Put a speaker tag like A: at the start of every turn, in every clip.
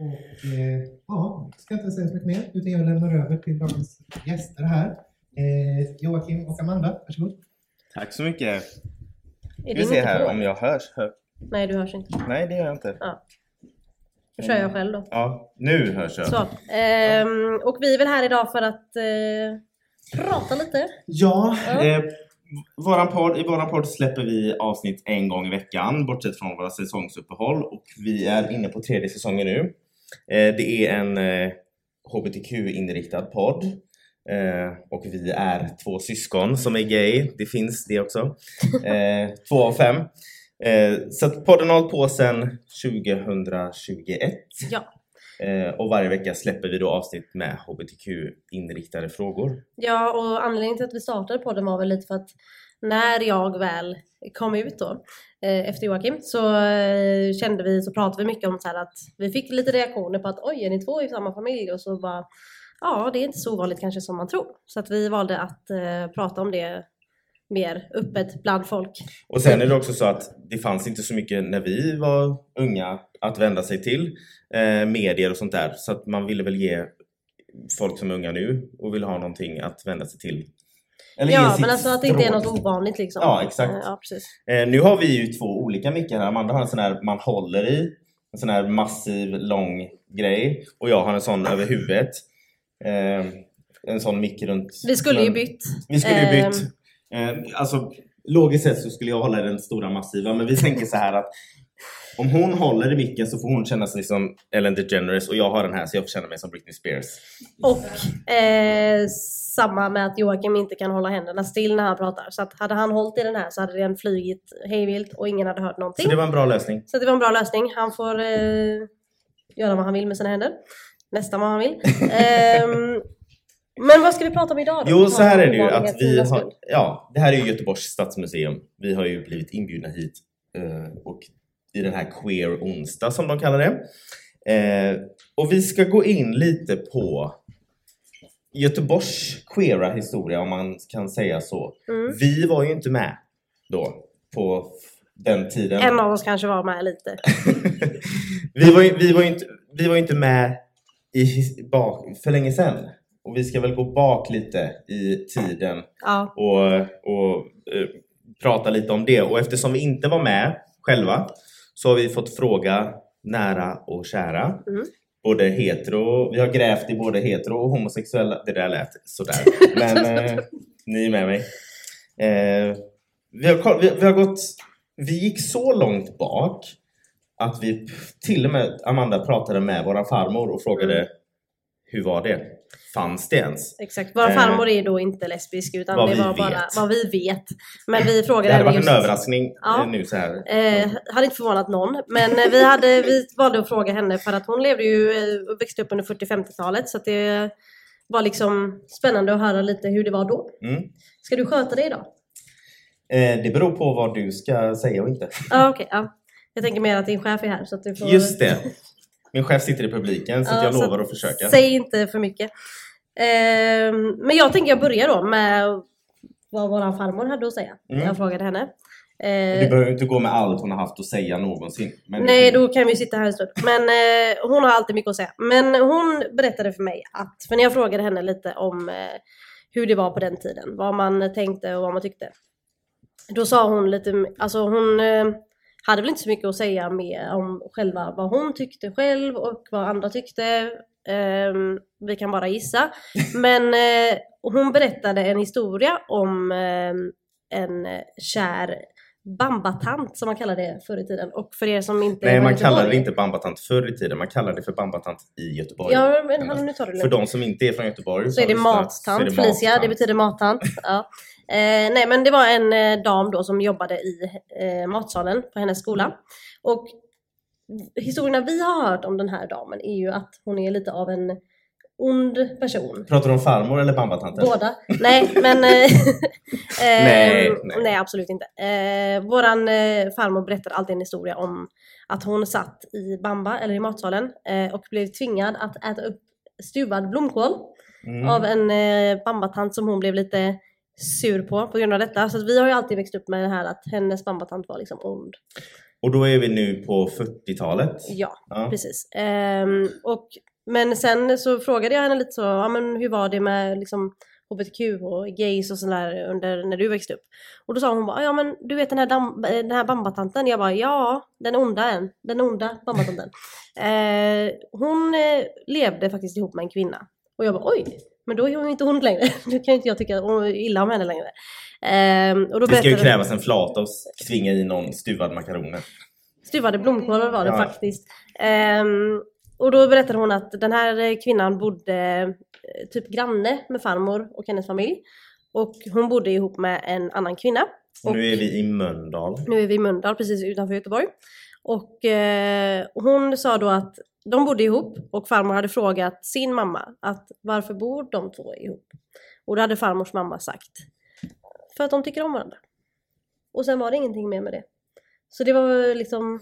A: Och eh, ja, ska inte säga så mycket mer utan jag lämnar över till dagens gäster här. Eh, Joakim och Amanda, varsågod.
B: Tack så mycket.
C: Är
B: Vi ser här om jag hörs. Hör.
C: Nej, du hörs inte.
B: Nej, det gör jag inte.
C: Då kör jag själv då.
B: Ja, nu hörs jag.
C: Så, ehm, och vi är väl här idag för att eh, prata lite.
B: Ja,
C: Ja.
B: eh, våran podd, i våran podd släpper vi avsnitt en gång i veckan bortsett från våra säsongsuppehåll och vi är inne på tredje säsongen nu. Eh, det är en eh, HBTQ-inriktad podd eh, och vi är två syskon som är gay. Det finns det också. Eh, två av fem. Eh, så podden har hållit på sedan 2021
C: Ja.
B: eh, och varje vecka släpper vi då avsnitt med HBTQ-inriktade frågor.
C: Ja, och anledningen till att vi startade podden var väl lite för att när jag väl kom ut då eh, Eh, efter Joakim så eh, kände vi, så pratade vi mycket om så här att vi fick lite reaktioner på att oj, är ni två i samma familj? Och så bara ja, det är inte så ovanligt kanske som man tror. Så att vi valde att eh, prata om det mer öppet bland folk.
B: Och sen är det också så att det fanns inte så mycket när vi var unga att vända sig till eh, medier och sånt där så att man ville väl ge folk som är unga nu och vill ha någonting att vända sig till. Eller
C: Ja, men alltså att det inte är något ovanligt liksom.
B: Ja, exakt.
C: Eh, Ja, precis.
B: Eh, nu har vi ju två olika mickar här. Amanda har en sån här man håller i, en sån här massiv lång grej och jag har en sån över huvudet. Eh, en sån mick runt.
C: Vi skulle ju bytt.
B: Vi skulle ju
C: Ehm.
B: bytt. Eh, alltså logiskt sett så skulle jag hålla den stora massiva men vi tänker så här att om hon håller i micken så får hon känna sig som Ellen DeGeneres och jag har den här så jag får känna mig som Britney Spears.
C: Och eh, samma med att Joakim inte kan hålla händerna still när han pratar. Så att hade han hållit i den här så hade den flugit hejvilt och ingen hade hört någonting.
B: Så det var en bra lösning.
C: Så det var en bra lösning. Han får eh, göra vad han vill med sina händer. Nästan vad han vill. Ehm, men vad ska vi prata om idag då?
B: Jo, så här är det ju att vi har, ja, det här är ju Göteborgs stadsmuseum. Vi har ju blivit inbjudna hit eh, och i den här Queer onsdag som de kallar det. Eh, och vi ska gå in lite på Göteborgs queera historia om man kan säga så.
C: Mm.
B: Vi var ju inte med då på den tiden.
C: En av oss kanske var med lite.
B: vi, var ju, vi, var inte, vi var inte med i, bak, för länge sedan. Och vi ska väl gå bak lite i tiden
C: Ja,
B: och, och eh, prata lite om det. Och eftersom vi inte var med själva så har vi fått fråga nära och kära.
C: Mm.
B: Både hetero, vi har grävt i både hetero och homosexuella. Det där lät sådär. Men eh, ni är med mig. Eh, vi, har, vi, vi har gått, vi gick så långt bak att vi till och med, Amanda pratade med våra farmor och frågade
C: Mm.
B: hur var det? Fanns det ens?
C: exakt. Vår
B: Eh,
C: farmor är då inte lesbisk utan
B: vad
C: det var bara
B: vet.
C: vad vi vet. Men vi frågade
B: Det hade varit en
C: just-
B: överraskning
C: Ja.
B: eh, nu så här.
C: Eh, hade inte förvånat någon. Men eh, vi, hade, vi valde att fråga henne för att hon levde ju växte upp under 40-50-talet. Så det var liksom spännande att höra lite hur det var då.
B: Mm.
C: Ska du sköta det idag?
B: Eh, det beror på vad du ska säga och inte.
C: Ja, okej. ja. Jag tänker mer att din chef är här. Så att du får...
B: Just det. Min chef sitter i publiken så
C: Ja,
B: jag
C: så
B: lovar att försöka.
C: Säg inte för mycket. Ehm, men jag tänker jag börjar då med vad vår farmor hade att säga.
B: Mm.
C: Jag frågade henne.
B: Du
C: Eh,
B: behöver inte gå med allt hon har haft att säga någonsin. Men
C: Nej, då kan vi sitta här en stund. Men eh, hon har alltid mycket att säga. Men hon berättade för mig att, för när jag frågade henne lite om eh, hur det var på den tiden, vad man tänkte och vad man tyckte. Då sa hon lite, alltså hon eh, hade väl inte så mycket att säga mer om själva vad hon tyckte själv och vad andra tyckte. Ehm, vi kan bara gissa. Men eh, hon berättade en historia om eh, en eh, kär bambatant som man kallade det förr i tiden. Och för er som inte
B: Nej, man kallade det inte bambatant förr i tiden. Man kallade det för bambatant i Göteborg.
C: Ja, men hallå, nu tar du det
B: För de som inte är från Göteborg
C: Så är det mattant. Felicia, det betyder mattant. Ja. Eh, nej, men det var en eh, dam då som jobbade i eh, matsalen på hennes skola. Och historierna vi har hört om den här damen är ju att hon är lite av en ond person.
B: Pratar du om farmor eller bambatanten?
C: Båda. Nej, men... Eh, eh,
B: Nej, nej.
C: nej, absolut inte. Eh, våran eh, farmor berättade alltid en historia om att hon satt i bamba, eller i matsalen, eh, och blev tvingad att äta upp stuvad blomkål
B: Mm.
C: av en eh, bambatant som hon blev lite sur på på grund av detta. Så vi har ju alltid växt upp med det här att hennes bambatant var liksom ond.
B: Och då är vi nu på 40-talet.
C: Ja,
B: Ja.
C: precis. Ehm, och, men sen så frågade jag henne lite så, ja men hur var det med liksom HBTQ och gays och sådär under när du växte upp? Och då sa hon bara, ja men du vet den här, dam, eh, den här bambatanten? Jag bara, ja den onda en, den onda bambatanten. eh, hon eh, levde faktiskt ihop med en kvinna. Och jag bara, oj, men då är hon inte hon längre. Nu kan ju inte jag tycka illa om henne längre. Ehm, och då
B: Det ska ju krävas en flata och tvinga i någon stuvad makaroner.
C: Stuvade blomkålar var det
B: Ja.
C: faktiskt. Ehm, och då berättade hon att den här kvinnan bodde eh, typ granne med farmor och hennes familj. Och hon bodde ihop med en annan kvinna.
B: Och nu är vi i Mölndal.
C: Nu är vi i Mölndal precis utanför Göteborg. Och eh, hon sa då att de bodde ihop och farmor hade frågat sin mamma att varför bor de två ihop? Och då hade farmors mamma sagt för att de tycker om varandra. Och sen var det ingenting mer med det. Så det var liksom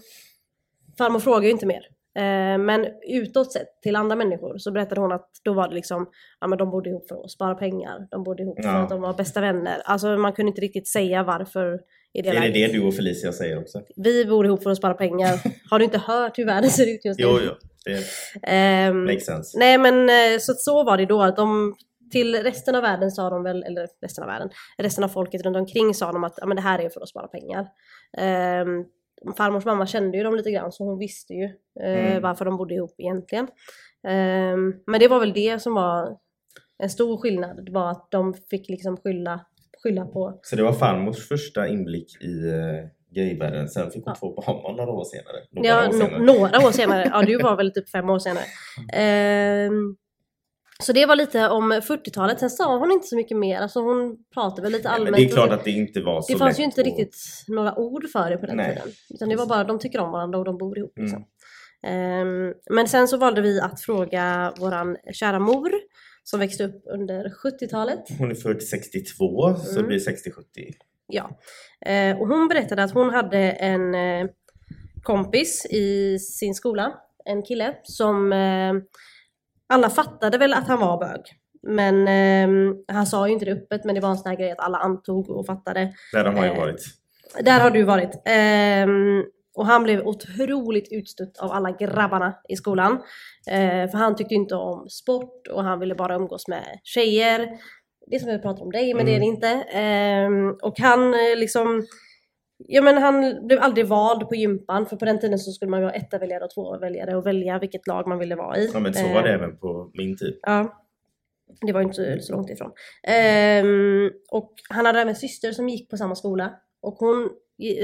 C: farmor frågade ju inte mer. Eh, men utåt sett till andra människor så berättade hon att då var det liksom, ja men de bodde ihop för att spara pengar, de bodde ihop för
B: Ja.
C: att de var bästa vänner. Alltså man kunde inte riktigt säga varför i det
B: Är det
C: läget.
B: det du och Felicia säger också?
C: Vi bor ihop för att spara pengar. Har du inte hört hur världen ser ut just nu?
B: Jo, jo. Det
C: Ehm,
B: makes sense.
C: nej men eh, så, så var det då att de till resten av världen sa de väl, eller resten av världen, resten av folket runt omkring sa de att ja, men det här är för att spara pengar. Ehm, farmors mamma kände ju dem lite grann så hon visste ju eh,
B: Mm.
C: varför de bodde ihop egentligen. Ehm, men det var väl det som var en stor skillnad, det var att de fick liksom skylla, skylla på
B: Så det var farmors första inblick i uh, gayvärlden. Sen fick hon två barn några år senare. Några
C: Ja,
B: år senare.
C: några år senare. Ja, du var väl typ fem år senare. Ehm, så det var lite om 40-talet. Sen sa hon inte så mycket mer. Alltså hon pratade väl lite
B: Nej,
C: allmänt.
B: det är klart
C: och
B: att det inte var så
C: det fanns ju inte
B: att-
C: riktigt några ord för det på den
B: Nej.
C: tiden. Utan det var bara de tycker om varandra och de bor ihop. Liksom.
B: Mm.
C: Ehm, men sen så valde vi att fråga våran kära mor som växte upp under 70-talet.
B: Hon är född 62, så det
C: Mm.
B: blir 60-70.
C: Ja. Eh, och hon berättade att hon hade en eh, kompis i sin skola, en kille, som eh, alla fattade väl att han var bög. Men eh, han sa ju inte det öppet, men det var en sån här grej att alla antog och fattade.
B: Där har ju
C: Eh,
B: varit.
C: Där har du varit. Ehm, och han blev otroligt utstött av alla grabbarna i skolan. Eh, för han tyckte inte om sport och han ville bara umgås med tjejer. Det är som vi pratar om dig, men det är det inte. Ehm, och han eh, liksom... Ja men han blev aldrig vald på gympan för på den tiden så skulle man vara etta väljare och två väljare och välja vilket lag man ville vara i.
B: Ja men så var det
C: Eh,
B: även på min tid.
C: Ja. Det var ju inte så långt ifrån. Ehm, och han hade även en syster som gick på samma skola. Och hon,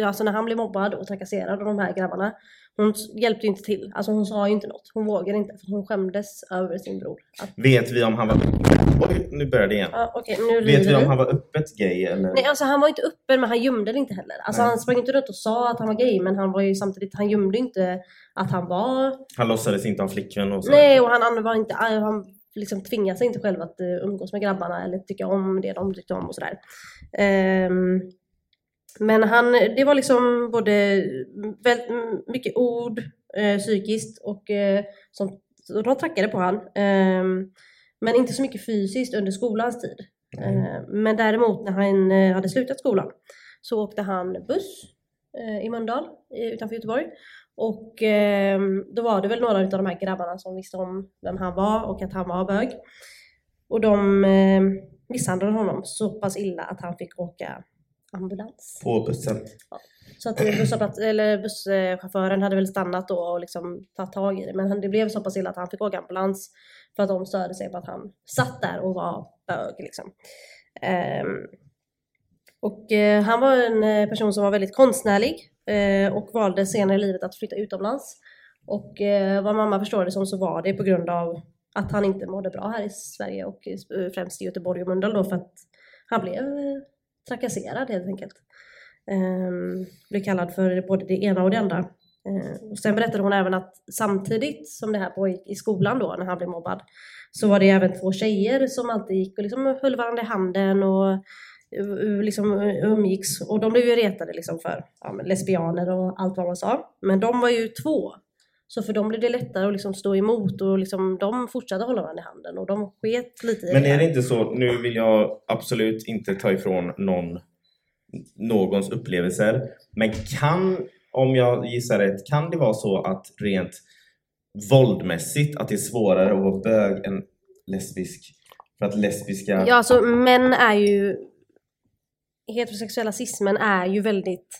C: alltså när han blev mobbad och trakasserad av de här grabbarna, hon hjälpte ju inte till. Alltså hon sa ju inte något. Hon vågade inte för hon skämdes över sin bror. Att,
B: Vet vi om han var... Oj, nu börjar det igen.
C: ja, okej, nu
B: Vet vi
C: river
B: om
C: du.
B: han var öppet gay eller?
C: Nej alltså han var inte öppen men han gömde det inte heller. Alltså
B: Nej.
C: han sprang inte runt och sa att han var gay men han var ju samtidigt, han gömde inte att han var
B: Han låtsades inte ha flickvän och så?
C: Nej, och han var inte, han liksom tvingade sig inte själv att eh, umgås med grabbarna eller tycka om det de tyckte om och sådär. Ehm, men han, det var liksom både väldigt mycket ord eh, psykiskt och eh, som, de trackade på han. Ehm, men inte så mycket fysiskt under skolans tid. Ehm, men däremot när han eh, hade slutat skolan så åkte han buss eh, i Mölndal eh, utanför Göteborg. Och eh, då var det väl några av de här grabbarna som visste om vem han var och att han var bög. Och de eh, misshandlade honom så pass illa att han fick åka ambulans.
B: På bussen?
C: Så att eller busschauffören hade väl stannat då och liksom tagit tag i det. Men han- det blev så pass illa att han fick åka ambulans för att de störde sig på att han satt där och var bög. Liksom. Ehm, och eh, han var en eh, person som var väldigt konstnärlig eh, och valde senare i livet att flytta utomlands. Och eh, vad mamma förstår det som så var det på grund av att han inte mådde bra här i Sverige och främst i Göteborg och Mölndal då för att han blev trakasserad helt enkelt. Eh, blev kallad för både det ena och det andra. Eh, och sen berättade hon även att samtidigt som det här pågick i skolan då när han blev mobbad så var det även två tjejer som alltid gick och liksom höll varandra i handen och eh, eh, liksom eh, umgicks och de blev ju retade liksom för ja, lesbianer och allt vad man sa. Men de var ju två. Så för dem blev det lättare att liksom stå emot och liksom de fortsatte hålla varandra i handen och de sket lite i
B: Men är det inte så, nu vill jag absolut inte ta ifrån någon någons upplevelser, men kan om jag gissar rätt, kan det vara så att rent våldmässigt att det är svårare att vara bög än lesbisk? För att lesbiska...
C: Ja, alltså män är ju... Heterosexuella cismen är ju väldigt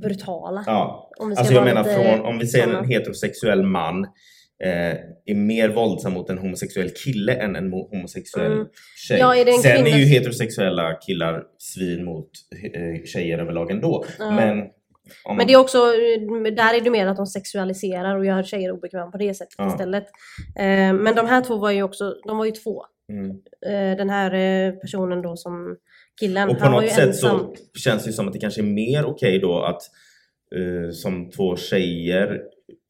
C: brutala.
B: Ja.
C: Om vi
B: Alltså jag menar från, om vi säger
C: såna.
B: en heterosexuell man eh, är mer våldsam mot en homosexuell kille än en mo- homosexuell
C: Mm.
B: tjej.
C: Ja, är
B: Sen är
C: kvinna-
B: ju heterosexuella killar svin mot eh, tjejer överlag ändå.
C: Ja.
B: Men, om
C: Men det är också, där är det mer att de sexualiserar och gör tjejer obekväma på det sättet
B: Ja.
C: istället. Eh, men de här två var ju också, de var ju två.
B: mm.
C: Eh, den här eh, personen då som killen,
B: Och på
C: ju
B: något sätt
C: ensam.
B: så känns det som att det kanske är mer okej då att eh, som två tjejer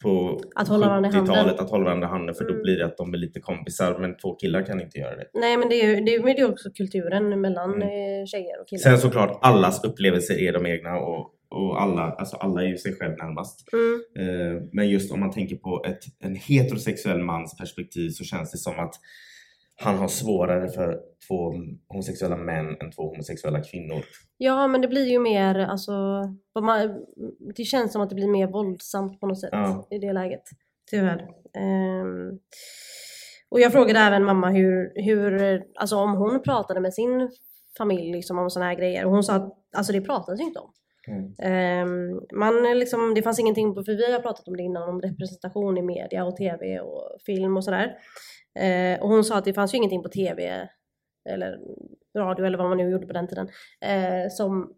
B: på
C: Att hålla varandra i handen.
B: 70-talet att hålla varandra i handen för då
C: Mm.
B: blir det att de är lite kompisar men två killar kan inte göra det.
C: Nej men det är ju det är, det är också kulturen mellan
B: Mm.
C: eh, tjejer och killar.
B: Sen såklart, allas upplevelser är de egna och, och alla, alltså alla är ju sig själv närmast.
C: Mm.
B: Eh, Men just om man tänker på ett, en heterosexuell mans perspektiv så känns det som att han har svårare för två homosexuella män än två homosexuella kvinnor.
C: Ja men det blir ju mer, alltså, det känns som att det blir mer våldsamt på något sätt
B: Ja.
C: i det läget. Tyvärr. Ehm, och jag frågade även mamma hur, hur, alltså om hon pratade med sin familj liksom om sådana här grejer och hon sa att alltså det pratades ju inte om.
B: Mm.
C: Ehm, man liksom, det fanns ingenting på, för vi har pratat om det innan, om representation i media och tv och film och sådär. Eh, och hon sa att det fanns ju ingenting på tv eller radio eller vad man nu gjorde på den tiden eh, som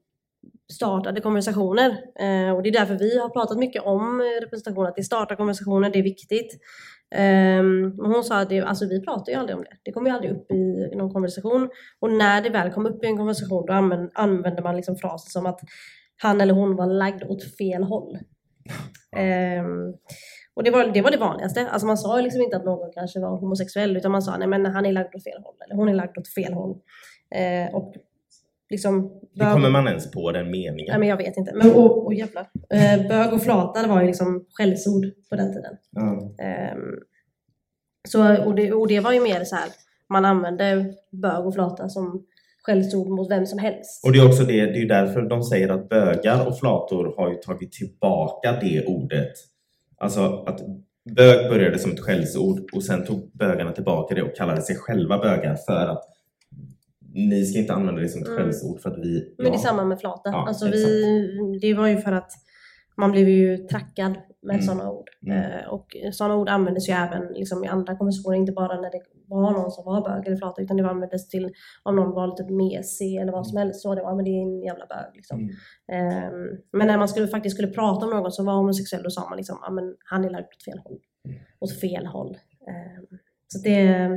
C: startade konversationer. Eh, och det är därför vi har pratat mycket om representation, att det startar konversationer, det är viktigt. Ehm, men hon sa att det, alltså, vi pratar ju aldrig om det. Det kommer ju aldrig upp i någon konversation. Och när det väl kom upp i en konversation då använder, använder man liksom fraser som att han eller hon var lagd åt fel håll. Ehm, och det var, det var det vanligaste. Alltså man sa ju liksom inte att någon kanske var homosexuell utan man sa nej men han är lagd åt fel håll eller hon är lagd åt fel håll. Eh, och liksom...
B: Hur kommer man ens på den meningen?
C: Nej men jag vet inte. Men och, och jävlar. Eh, bög och flata var ju liksom skällsord på den tiden.
B: Ja.
C: Ehm, så, och, det, och det var ju mer så här, man använde bög och flata som skällsord mot vem som helst.
B: Och det är också det, det är därför de säger att bögar och flator har ju tagit tillbaka det ordet. Alltså att bög började som ett skällsord och sen tog bögarna tillbaka det och kallade sig själva bögar för att ni ska inte använda det som ett
C: Mm.
B: skällsord för att vi...
C: Men det är samma med flata.
B: Ja,
C: alltså
B: exakt.
C: vi, det var ju för att man blev ju trackad med
B: Mm.
C: sådana ord.
B: Mm.
C: Eh, och sådana ord användes ju även liksom, i andra konversationer, inte bara när det var någon som var bög eller flata, utan det användes till om någon var lite mesig eller vad som helst. Så det var, men det är en jävla bög. Liksom.
B: Mm.
C: Ehm, men när man skulle, faktiskt skulle prata om någon som var homosexuell, då sa man liksom, ja men han är lagd åt fel håll.
B: Mm.
C: Åt fel håll. Ehm, så det,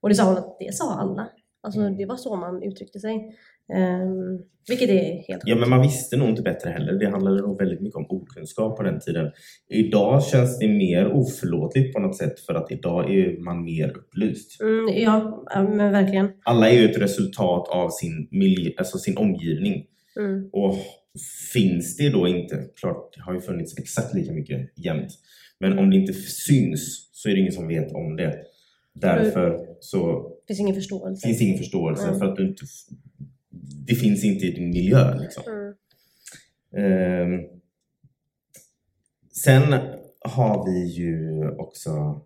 C: och det sa hon att det sa alla. Alltså
B: Mm.
C: det var så man uttryckte sig. Ehm, vilket är helt
B: Ja, men man visste nog inte bättre heller. Det handlade nog väldigt mycket om okunskap på den tiden. Idag känns det mer oförlåtligt på något sätt för att idag är man mer upplyst.
C: Mm, ja, ja, men verkligen.
B: Alla är ju ett resultat av sin, miljö, alltså sin omgivning.
C: Mm.
B: Och finns det då inte, klart det har ju funnits exakt lika mycket jämt. Men om det inte syns så är det ingen som vet om det. Därför så
C: Det finns ingen förståelse.
B: finns ingen förståelse
C: Mm.
B: för att du inte... Det finns inte i din miljö liksom.
C: Mm.
B: Ehm, sen har vi ju också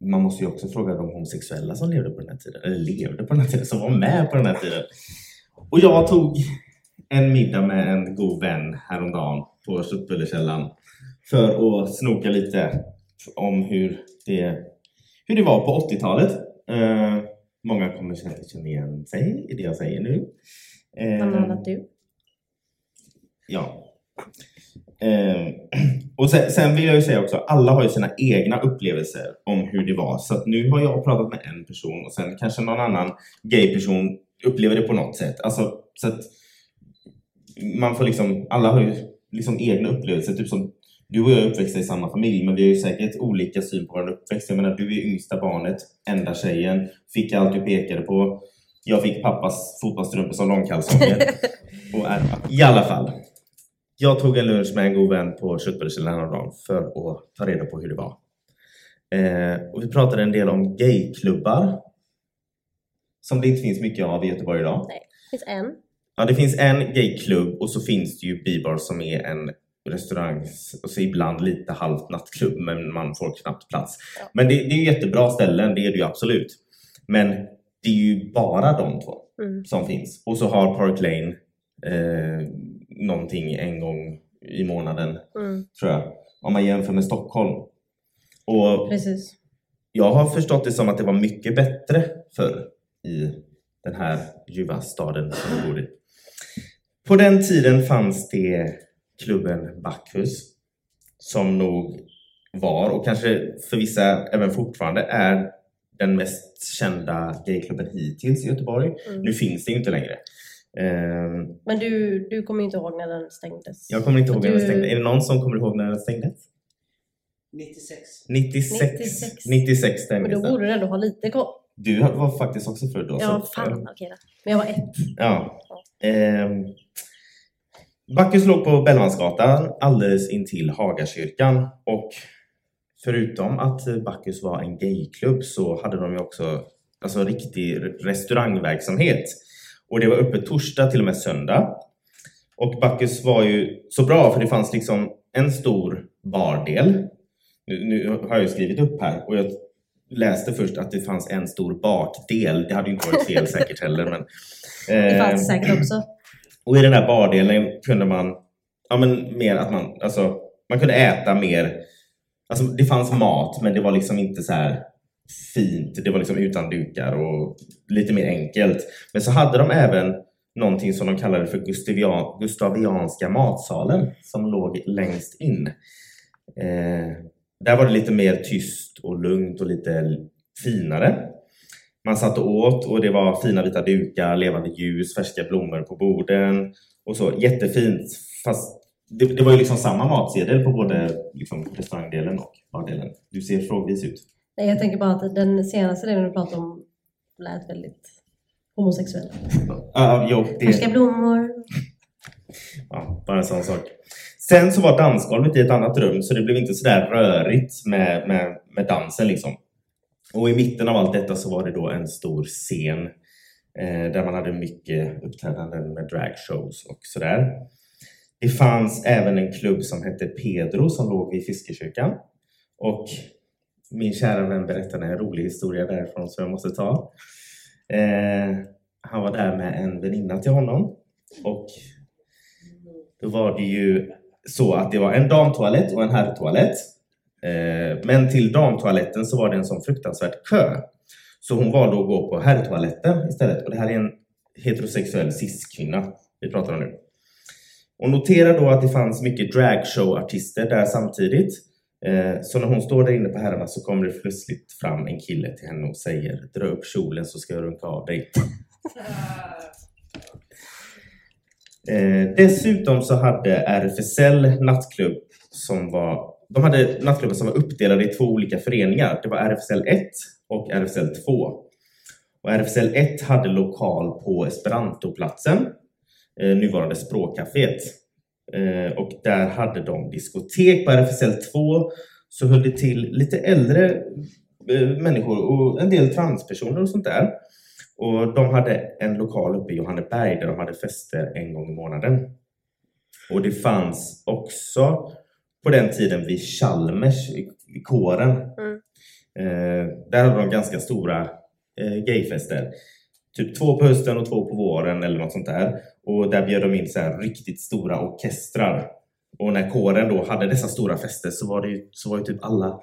B: man måste ju också fråga de homosexuella som levde på den här tiden, eller levde på den här tiden, som var med på den här tiden. Och jag tog en middag med en god vän häromdagen på Köttbullekällaren för att snoka lite om hur det, hur det var på 80-talet. Eh, många kommer känna igen sig i det jag säger nu. Eh,
C: Bland annat du.
B: Ja. Eh, och sen, sen vill jag ju säga också, alla har ju sina egna upplevelser om hur det var. Så nu har jag pratat med en person och sen kanske någon annan gay-person upplever det på något sätt. Alltså, så att man får liksom, alla har ju liksom egna upplevelser. Typ som du och jag är uppväxta i samma familj men vi har ju säkert olika syn på vår uppväxt. Jag menar, du är yngsta barnet, enda tjejen, fick allt du pekade på. Jag fick pappas fotbollstrumpor som långkalsonger. Och är, I alla fall. Jag tog en lunch med en god vän på Köttbullekällaren häromdagen för att ta reda på hur det var. Eh, och vi pratade en del om gayklubbar. Som det inte finns mycket av i Göteborg idag.
C: Det finns en.
B: ja, det finns en gayklubb och så finns det ju Bibar som är en restaurang och så ibland lite halvt nattklubb men man får knappt plats.
C: Ja.
B: Men det, det är jättebra ställen, det är det ju absolut. Men det är ju bara de två
C: Mm.
B: som finns. Och så har Park Lane eh, någonting en gång i månaden
C: Mm.
B: tror jag. Om man jämför med Stockholm. Och
C: Precis.
B: jag har förstått det som att det var mycket bättre förr i den här ljuva staden som vi bor i. På den tiden fanns det klubben Bacchus som nog var och kanske för vissa även fortfarande är den mest kända gayklubben hittills i Göteborg.
C: Mm.
B: Nu finns det inte längre. Ehm,
C: Men du, du kommer inte ihåg när den stängdes?
B: jag kommer inte ihåg när den
C: Du-
B: stängde. Är det någon som kommer ihåg när den stängdes?
D: 96.
B: 96.
C: 96.
B: 96
C: Men
B: stängdes
C: då
B: den.
C: borde du ändå ha lite koll.
B: Du var faktiskt också född då.
C: Ja,
B: så-
C: fan okej då. Men jag var ett.
B: Ja. Ehm, Bacchus låg på Bellmansgatan alldeles intill Hagakyrkan och förutom att Bacchus var en gayklubb så hade de ju också alltså, riktig restaurangverksamhet. Och det var öppet torsdag till och med söndag. Och Bacchus var ju så bra för det fanns liksom en stor bardel. Nu, nu har jag ju skrivit upp här och jag läste först att det fanns en stor bakdel. Det hade ju inte varit fel säkert heller. Men,
C: Det fanns
B: Ehm,
C: säkert också
B: och i den här bardelen kunde man, ja men mer att man, alltså man kunde äta mer, alltså det fanns mat men det var liksom inte så här fint, det var liksom utan dukar och lite mer enkelt. Men så hade de även någonting som de kallade för Gustavian, Gustavianska matsalen som låg längst in. Eh, där var det lite mer tyst och lugnt och lite finare. Man satt och åt och det var fina vita dukar, levande ljus, färska blommor på borden och så. Jättefint. Fast det, det var ju liksom samma matsedel på både liksom, restaurangdelen och bardelen. Du ser frågvis ut.
C: Nej, jag tänker bara att den senaste delen du pratade om lät väldigt homosexuell.
B: Ja, jo, det,
C: Färska blommor.
B: Ja, bara en sån sak. Sen så var dansgolvet i ett annat rum så det blev inte sådär rörigt med, med, med dansen liksom. Och i mitten av allt detta så var det då en stor scen eh, där man hade mycket uppträdanden med dragshows och sådär. Det fanns även en klubb som hette Pedro som låg vid Fiskekyrkan. Och min kära vän berättade en rolig historia därifrån som jag måste ta. Eh, han var där med en väninna till honom och då var det ju så att det var en damtoalett och en herrtoalett. Eh, men till damtoaletten så var det en sån fruktansvärd kö. Så hon valde att gå på herrtoaletten istället. Och det här är en heterosexuell cis-kvinna vi pratar om nu. Och notera då att det fanns mycket dragshowartister där samtidigt. Eh, så när hon står där inne på herrarna så kommer det plötsligt fram en kille till henne och säger Dra upp kjolen så ska jag runka av dig. Eh, dessutom så hade RFSL nattklubb som var de hade nattklubbar som var uppdelade i två olika föreningar. Det var RFSL 1 och RFSL 2. Och RFSL 1 hade lokal på Esperantoplatsen, eh, nuvarande Språkcaféet. Eh, och där hade de diskotek. På RFSL 2 så höll det till lite äldre eh, människor och en del transpersoner och sånt där. Och de hade en lokal uppe i Johanneberg där de hade fester en gång i månaden. Och det fanns också på den tiden vid Chalmers, i, kåren.
C: Mm.
B: Eh, där hade de ganska stora eh, gayfester. Typ två på hösten och två på våren eller något sånt där. Och där bjöd de in så här riktigt stora orkestrar. Och när kåren då hade dessa stora fester så var det ju, så var ju typ alla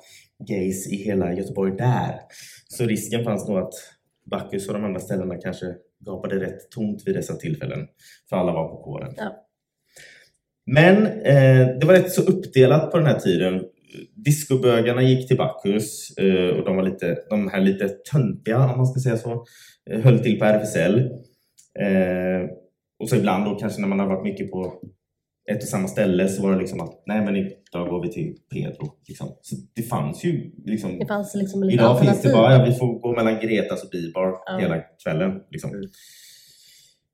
B: gays i hela Göteborg där. Så risken fanns nog att Bacchus och de andra ställena kanske gapade rätt tomt vid dessa tillfällen. För alla var på kåren.
C: Ja.
B: Men eh, det var rätt så uppdelat på den här tiden. Discobögarna gick till Bacchus eh, och de var lite, de här lite töntiga, om man ska säga så, eh, höll till på RFSL. Eh, och så ibland då kanske när man har varit mycket på ett och samma ställe så var det liksom att nej men idag går vi till Pedro. Liksom. Så det fanns ju liksom
C: Det fanns liksom lite
B: Idag finns det bara, ja, vi får gå mellan Gretas och Bibar
C: Ja.
B: hela kvällen. Liksom.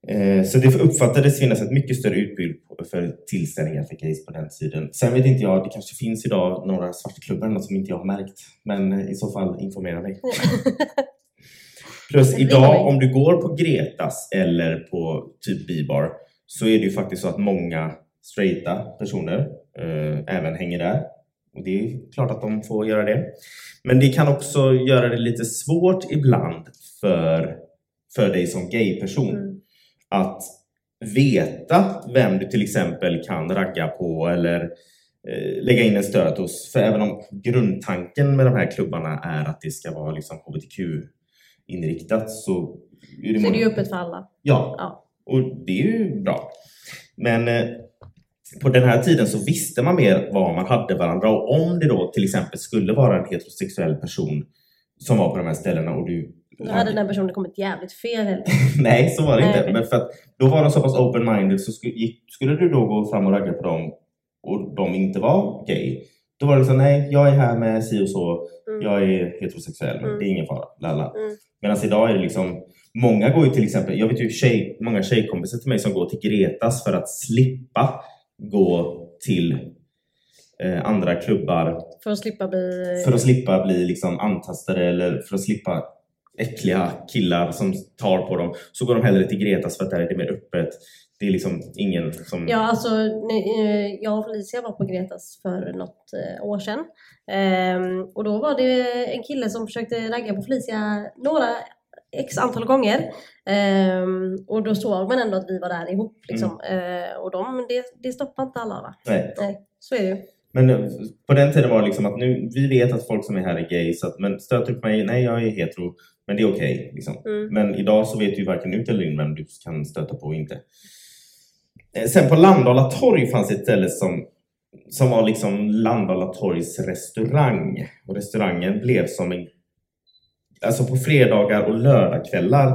B: Eh, så det uppfattades finnas ett mycket större utbud för tillställningar för gays på den tiden. Sen vet inte jag, det kanske finns idag några svartklubbar som inte jag har märkt. Men i så fall informera mig. Plus idag om du går på Gretas eller på typ Bibar så är det ju faktiskt så att många straighta personer eh, även hänger där. Och det är klart att de får göra det. Men det kan också göra det lite svårt ibland för, för dig som gayperson
C: Mm.
B: Att veta vem du till exempel kan ragga på eller eh, lägga in en stöt hos. För även om grundtanken med de här klubbarna är att det ska vara liksom HBTQ-inriktat så är det,
C: Så är det ju
B: många-
C: öppet för alla.
B: Ja,
C: Ja.
B: och det är ju bra. Men eh, på den här tiden så visste man mer var man hade varandra och om det då till exempel skulle vara en heterosexuell person som var på de här ställena och du
C: Då hade den personen kommit jävligt fel. Eller?
B: Nej, så var det inte. Men för att då var de så pass open-minded så skulle, skulle du då gå fram och ragga på dem och de inte var gay. Då var det så nej, jag är här med si och så.
C: Mm.
B: Jag är heterosexuell.
C: Mm.
B: Det är ingen fara. Lalla.
C: Mm.
B: Medan idag är det liksom Många går ju till exempel, jag vet ju tjej, många tjejkompisar till mig som går till Gretas för att slippa gå till eh, andra klubbar
C: För att slippa bli...
B: för att slippa bli liksom antastade eller för att slippa äckliga killar som tar på dem. Så går de hellre till Gretas för att där är det mer öppet. Det är liksom ingen som...
C: Ja, alltså eh, jag och Felicia var på Gretas för något eh, år sedan. Ehm, och då var det en kille som försökte ragga på Felicia några x antal gånger. Ehm, och då såg man ändå att vi var där ihop. Liksom. Eh, och de, det, det stoppar inte alla va?
B: Nej.
C: Nej, så är det ju.
B: Men på den tiden var det liksom att nu, vi vet att folk som är här är gay, så att, men stöter du på mig, nej jag är hetero, men det är okej. liksom.
C: Mm.
B: Men idag så vet du ju varken ut eller in vem du kan stöta på och inte. Eh, Sen på Landala torg fanns ett ställe som, som var liksom Landala torgs restaurang. Och restaurangen blev som en... Alltså på fredagar och lördagskvällar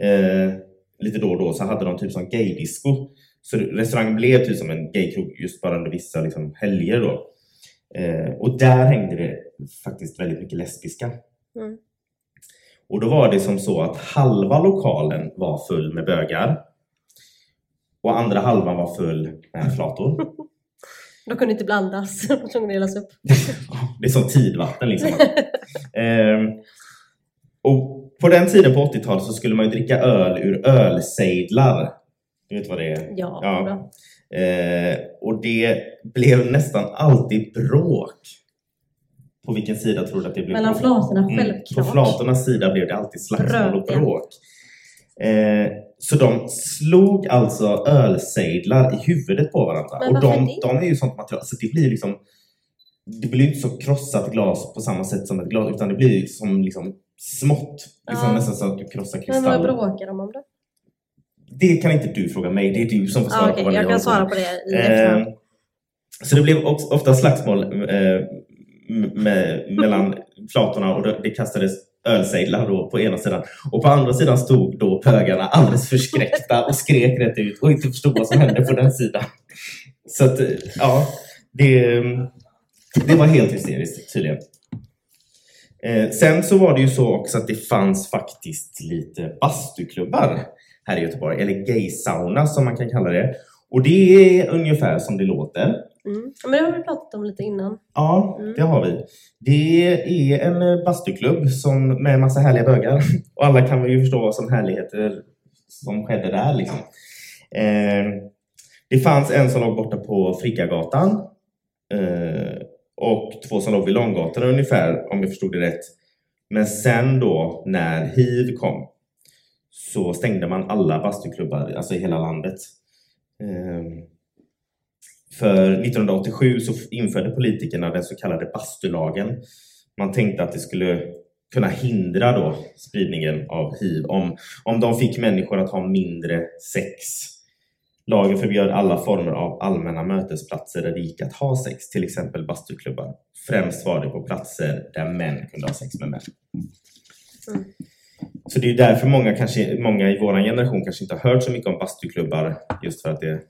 B: eh, lite då och då så hade de typ som gaydisco. Så restaurangen blev typ som en gaykrog just bara under vissa liksom, helger då. Eh, och där hängde det faktiskt väldigt mycket lesbiska.
C: Mm.
B: Och då var det som så att halva lokalen var full med bögar och andra halvan var full med flator.
C: De kunde inte blandas, de kunde delas upp.
B: Det är som tidvatten liksom. Ehm, och på den tiden på 80-talet så skulle man ju dricka öl ur ölsejdlar. Du vet vad det är?
C: Ja,
B: Ja.
C: bra.
B: Eh, och det blev nästan alltid bråk. På vilken sida tror du att det blev
C: Mellan flatorna,
B: Mm,
C: självklart.
B: På flatornas sida blev det alltid slagsmål och bråk. Eh, så de slog alltså ölsejdlar i huvudet på varandra.
C: Men
B: och de,
C: det?
B: de är ju sånt material, så det blir liksom det blir inte så krossat glas på samma sätt som ett glas, utan det blir som liksom smått. Liksom
C: Ja.
B: nästan så att du krossar
C: Men vad
B: kristaller.
C: bråkar de om då?
B: Det kan inte du fråga mig, det är du som får svara
C: Ah,
B: på
C: Okej,
B: vad
C: jag kan
B: på
C: svara på det i
B: Eh, så det blev också, ofta slagsmål eh, med, mellan flatorna och det, kastades ölsejdlar då på ena sidan och på andra sidan stod då pögarna alldeles förskräckta och skrek rätt ut och inte förstod vad som hände på den sidan. Så att, eh, ja, det, mm, det var helt hysteriskt tydligen. Eh, sen så var det ju så också att det fanns faktiskt lite bastuklubbar här i Göteborg, eller gay-sauna som man kan kalla det. Och det är ungefär som det låter.
C: Mm. Men det har vi pratat om lite innan.
B: Ja,
C: Mm.
B: det har vi. Det är en eh, bastuklubb som, med massa härliga bögar. Och alla kan väl ju förstå vad som härligheter som skedde där. Liksom. Eh, det fanns en som låg borta på Friggagatan. Eh, och två som låg vid Långgatan ungefär, om jag förstod det rätt. Men sen då, när hiv kom, så stängde man alla bastuklubbar, alltså i hela landet. Eh, för 1987 så införde politikerna den så kallade bastulagen. Man tänkte att det skulle kunna hindra då spridningen av hiv om, om de fick människor att ha mindre sex. Lagen förbjöd alla former av allmänna mötesplatser där det gick att ha sex, till exempel bastuklubbar. Främst var det på platser där män kunde ha sex med män.
C: Mm.
B: Så det är därför många, kanske, många i vår generation kanske inte har hört så mycket om bastuklubbar, just för att det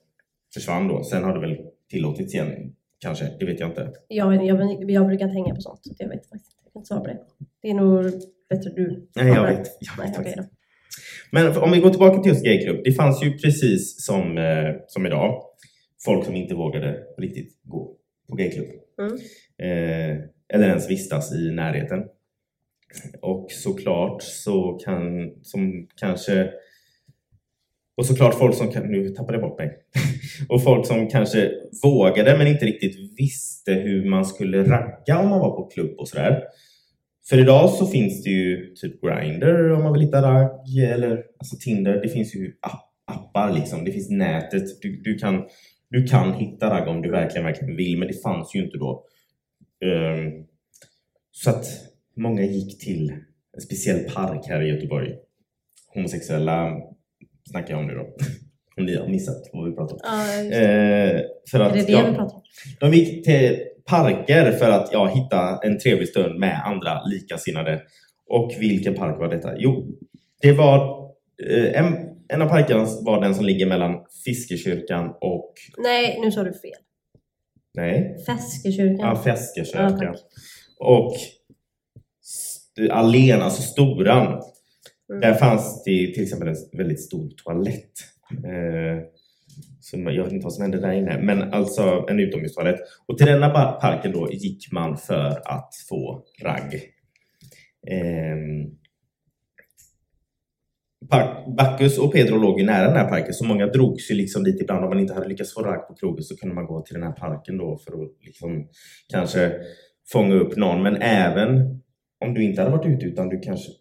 B: försvann då. Sen har det väl tillåtits igen, kanske. Det vet jag inte.
C: Jag, jag, jag brukar inte hänga på sånt. Så jag vet faktiskt. Jag kan inte svara på det. Det är nog bättre du.
B: Nej, jag vet. Jag
C: Nej,
B: vet
C: då.
B: Men om vi går tillbaka till just gayklubb. Det fanns ju precis som, eh, som idag folk som inte vågade riktigt gå på gayklubb.
C: Mm.
B: Eh, eller ens vistas i närheten. och såklart så kan, som kanske och såklart folk som kan, nu tappade jag bort mig. och folk som kanske vågade men inte riktigt visste hur man skulle ragga om man var på klubb och sådär. För idag så finns det ju typ Grindr om man vill hitta ragg eller alltså Tinder. Det finns ju app, appar liksom. Det finns nätet. Du, du, kan, du kan hitta ragg om du verkligen, verkligen vill men det fanns ju inte då. Um, så att många gick till en speciell park här i Göteborg. Homosexuella snackar jag om nu då. Om ni har missat vad vi pratar om.
C: Ja.
B: Eh, för att,
C: är det det
B: ja,
C: vi pratar om?
B: de gick till parker för att ja, hitta en trevlig stund med andra likasinnade. Och vilken park var detta? Jo, det var eh, en, en av parkerna var den som ligger mellan Fiskekyrkan och
C: Nej, nu sa du fel.
B: nej,
C: Feskekyrkan.
B: ja,
C: Ja,
B: Feskekyrkan.
C: tack.
B: och allén, alltså Storan.
C: Mm.
B: Där fanns det till exempel en väldigt stor toalett. Eh, så jag vet inte vad som hände där inne, men alltså en utomhustoalett. Och till denna parken då gick man för att få ragg. Eh, Bacchus och Pedro låg ju nära den här parken så många drogs ju liksom dit ibland. Om man inte hade lyckats få ragg på krogen så kunde man gå till den här parken då för att liksom kanske fånga upp någon. Men även om du inte hade varit ute utan du kanske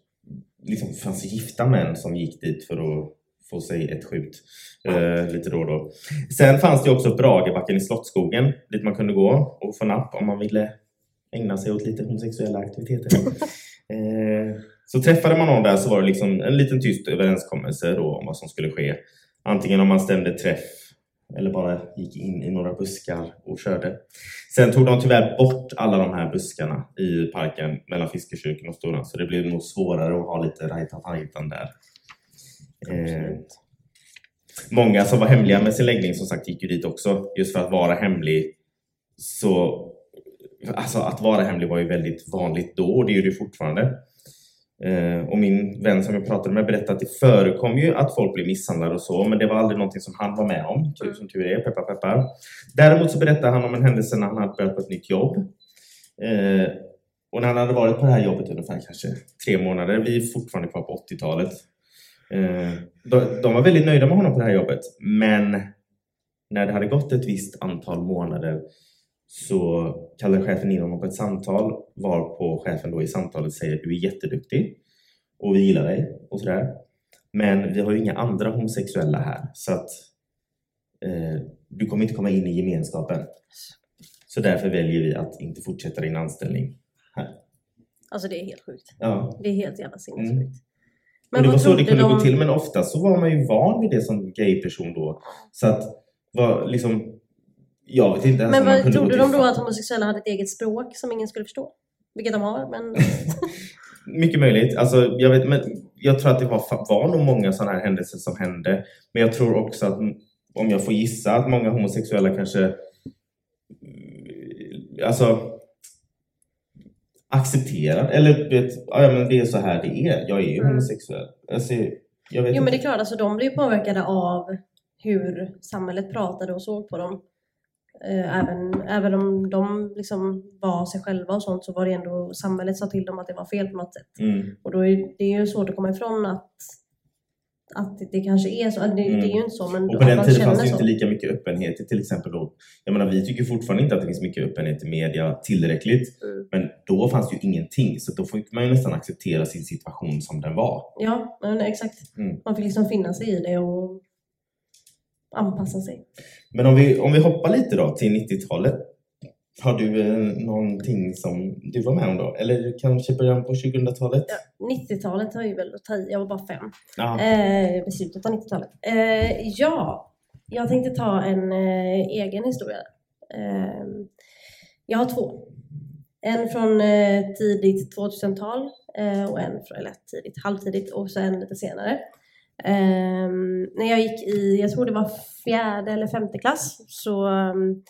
B: liksom fanns gifta män som gick dit för att få sig ett skjut eh, lite då och då. Sen fanns det också Bragebacken i Slottsskogen dit man kunde gå och få napp om man ville ägna sig åt lite homosexuella aktiviteter. eh, så träffade man någon där så var det liksom en liten tyst överenskommelse då om vad som skulle ske. Antingen om man stämde träff eller bara gick in i några buskar och körde. Sen tog de tyvärr bort alla de här buskarna i parken mellan Fiskekyrkan och Storan så det blev nog svårare att ha lite rajtan där. Eh, många som var hemliga med sin läggning som sagt gick ju dit också just för att vara hemlig. Så alltså att vara hemlig var ju väldigt vanligt då och det är det fortfarande. Eh, och min vän som jag pratade med berättade att det förekom ju att folk blev misshandlade och så men det var aldrig någonting som han var med om, tur som tur är, peppar peppar. Däremot så berättade han om en händelse när han hade börjat på ett nytt jobb. Eh, och när han hade varit på det här jobbet ungefär kanske tre månader, vi är fortfarande kvar på 80-talet. Eh, de var väldigt nöjda med honom på det här jobbet men när det hade gått ett visst antal månader så kallade chefen in honom på ett samtal varpå chefen då i samtalet säger du är jätteduktig och vi gillar dig och sådär. Men vi har ju inga andra homosexuella här så att eh, du kommer inte komma in i gemenskapen. Så därför väljer vi att inte fortsätta din anställning här.
C: Alltså det är helt sjukt.
B: Ja.
C: Det är helt jävla sinnessjukt.
B: Mm. och det var så det kunde
C: de-
B: gå till men ofta så var man ju van vid det som gayperson då. Så att var liksom jag vet inte ens
C: Men vad trodde de då att homosexuella hade ett eget språk som ingen skulle förstå? Vilket de har, men...
B: Mycket möjligt. Alltså, jag, vet, men jag tror att det var, var nog många sådana här händelser som hände. Men jag tror också att, om jag får gissa, att många homosexuella kanske mm, alltså accepterar, eller vet, ja men det är så här det är. Jag är ju
C: Mm.
B: homosexuell. Alltså, jag vet
C: Jo men det är
B: inte.
C: klart, alltså, de blir påverkade av hur samhället pratade och såg på dem. Eh, Även, även om de liksom var sig själva och sånt så var det ändå samhället sa till dem att det var fel på något sätt.
B: Mm.
C: Och då är det är ju svårt att komma ifrån att, att det kanske är så. Det, det är ju inte så men
B: Mm. Och på den tiden fanns det inte lika mycket öppenhet i till exempel då. Jag menar vi tycker fortfarande inte att det finns mycket öppenhet i media tillräckligt.
C: Mm.
B: Men då fanns det ju ingenting så då fick man ju nästan acceptera sin situation som den var.
C: Ja, men exakt.
B: Mm.
C: Man fick liksom finna sig i det och anpassa sig.
B: Men om vi, om vi hoppar lite då till 90-talet. Har du eh, någonting som du var med om då? Eller kanske början på 2000-talet?
C: 90-talet har ju väl att ta i, jag var bara fem.
B: Ja.
C: Eh, I slutet av 90-talet. Eh, ja, jag tänkte ta en eh, egen historia. Eh, jag har två. En från eh, tidigt 2000-tal eh, och en från, eller tidigt, halvtidigt och så en lite senare. Eh, när jag gick i, jag tror det var fjärde eller femte klass, så um,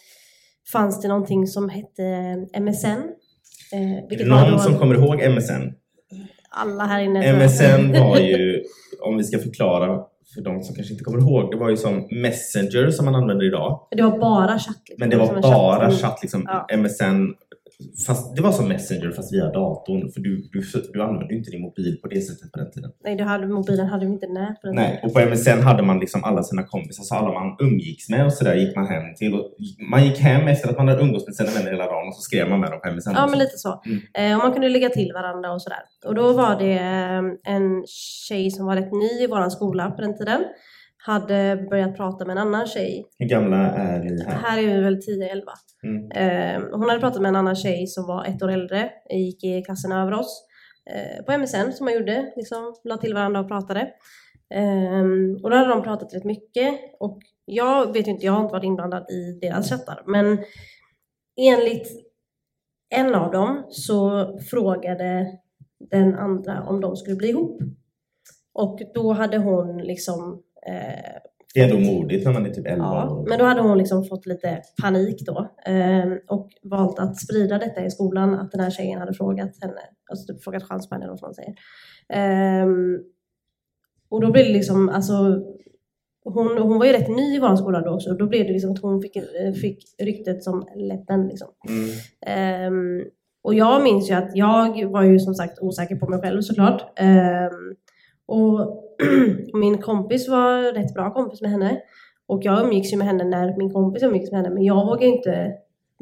C: fanns det någonting som hette MSN. Eh,
B: Är
C: vilket
B: någon
C: då
B: som kommer ihåg MSN?
C: alla här inne.
B: MSN var ju, om vi ska förklara för de som kanske inte kommer ihåg, det var ju som Messenger som man använder idag.
C: Det var bara chatt. Liksom.
B: Men det var bara
C: chatt.
B: chatt, liksom
C: Ja.
B: MSN fast det var som Messenger fast via datorn. För du, du, du använde inte din mobil på det sättet på den tiden.
C: Nej, du hade, mobilen hade ju inte nät på den
B: Nej,
C: tiden.
B: och på MSN hade man liksom alla sina kompisar, så alla man umgicks med och sådär gick man hem till. Och man gick hem efter att man hade umgås med sina vänner hela dagen och så skrev man med dem på MSN.
C: Ja, men lite så.
B: Mm.
C: Eh, och man kunde lägga till varandra och sådär. Och då var det eh, en tjej som var rätt ny i våran skola på den tiden. Hade börjat prata med en annan tjej.
B: Hur gamla är ni här?
C: Här är vi väl 10-11.
B: Mm.
C: Eh, hon hade pratat med en annan tjej som var ett år äldre, gick i klassen över oss. Eh, på MSN som man gjorde, liksom la till varandra och pratade. Eh, och då hade de pratat rätt mycket. Och jag vet ju inte, jag har inte varit inblandad i deras chattar. Men enligt en av dem så frågade den andra om de skulle bli ihop. Och då hade hon liksom eh,
B: Det är ändå modigt när man är typ 11
C: Ja,
B: år.
C: men då hade hon liksom fått lite panik då ehm, och valt att sprida detta i skolan att den här tjejen hade frågat henne, alltså typ frågat chans på henne eller vad man säger. Ehm, och då blev det liksom, alltså hon, hon var ju rätt ny i vår skola då också och då blev det liksom att hon fick, eh, fick ryktet som läppen liksom.
B: Mm.
C: Ehm, och jag minns ju att jag var ju som sagt osäker på mig själv såklart. Ehm, och min kompis var rätt bra kompis med henne. Och jag umgicks ju med henne när min kompis umgicks med henne. Men jag vågade inte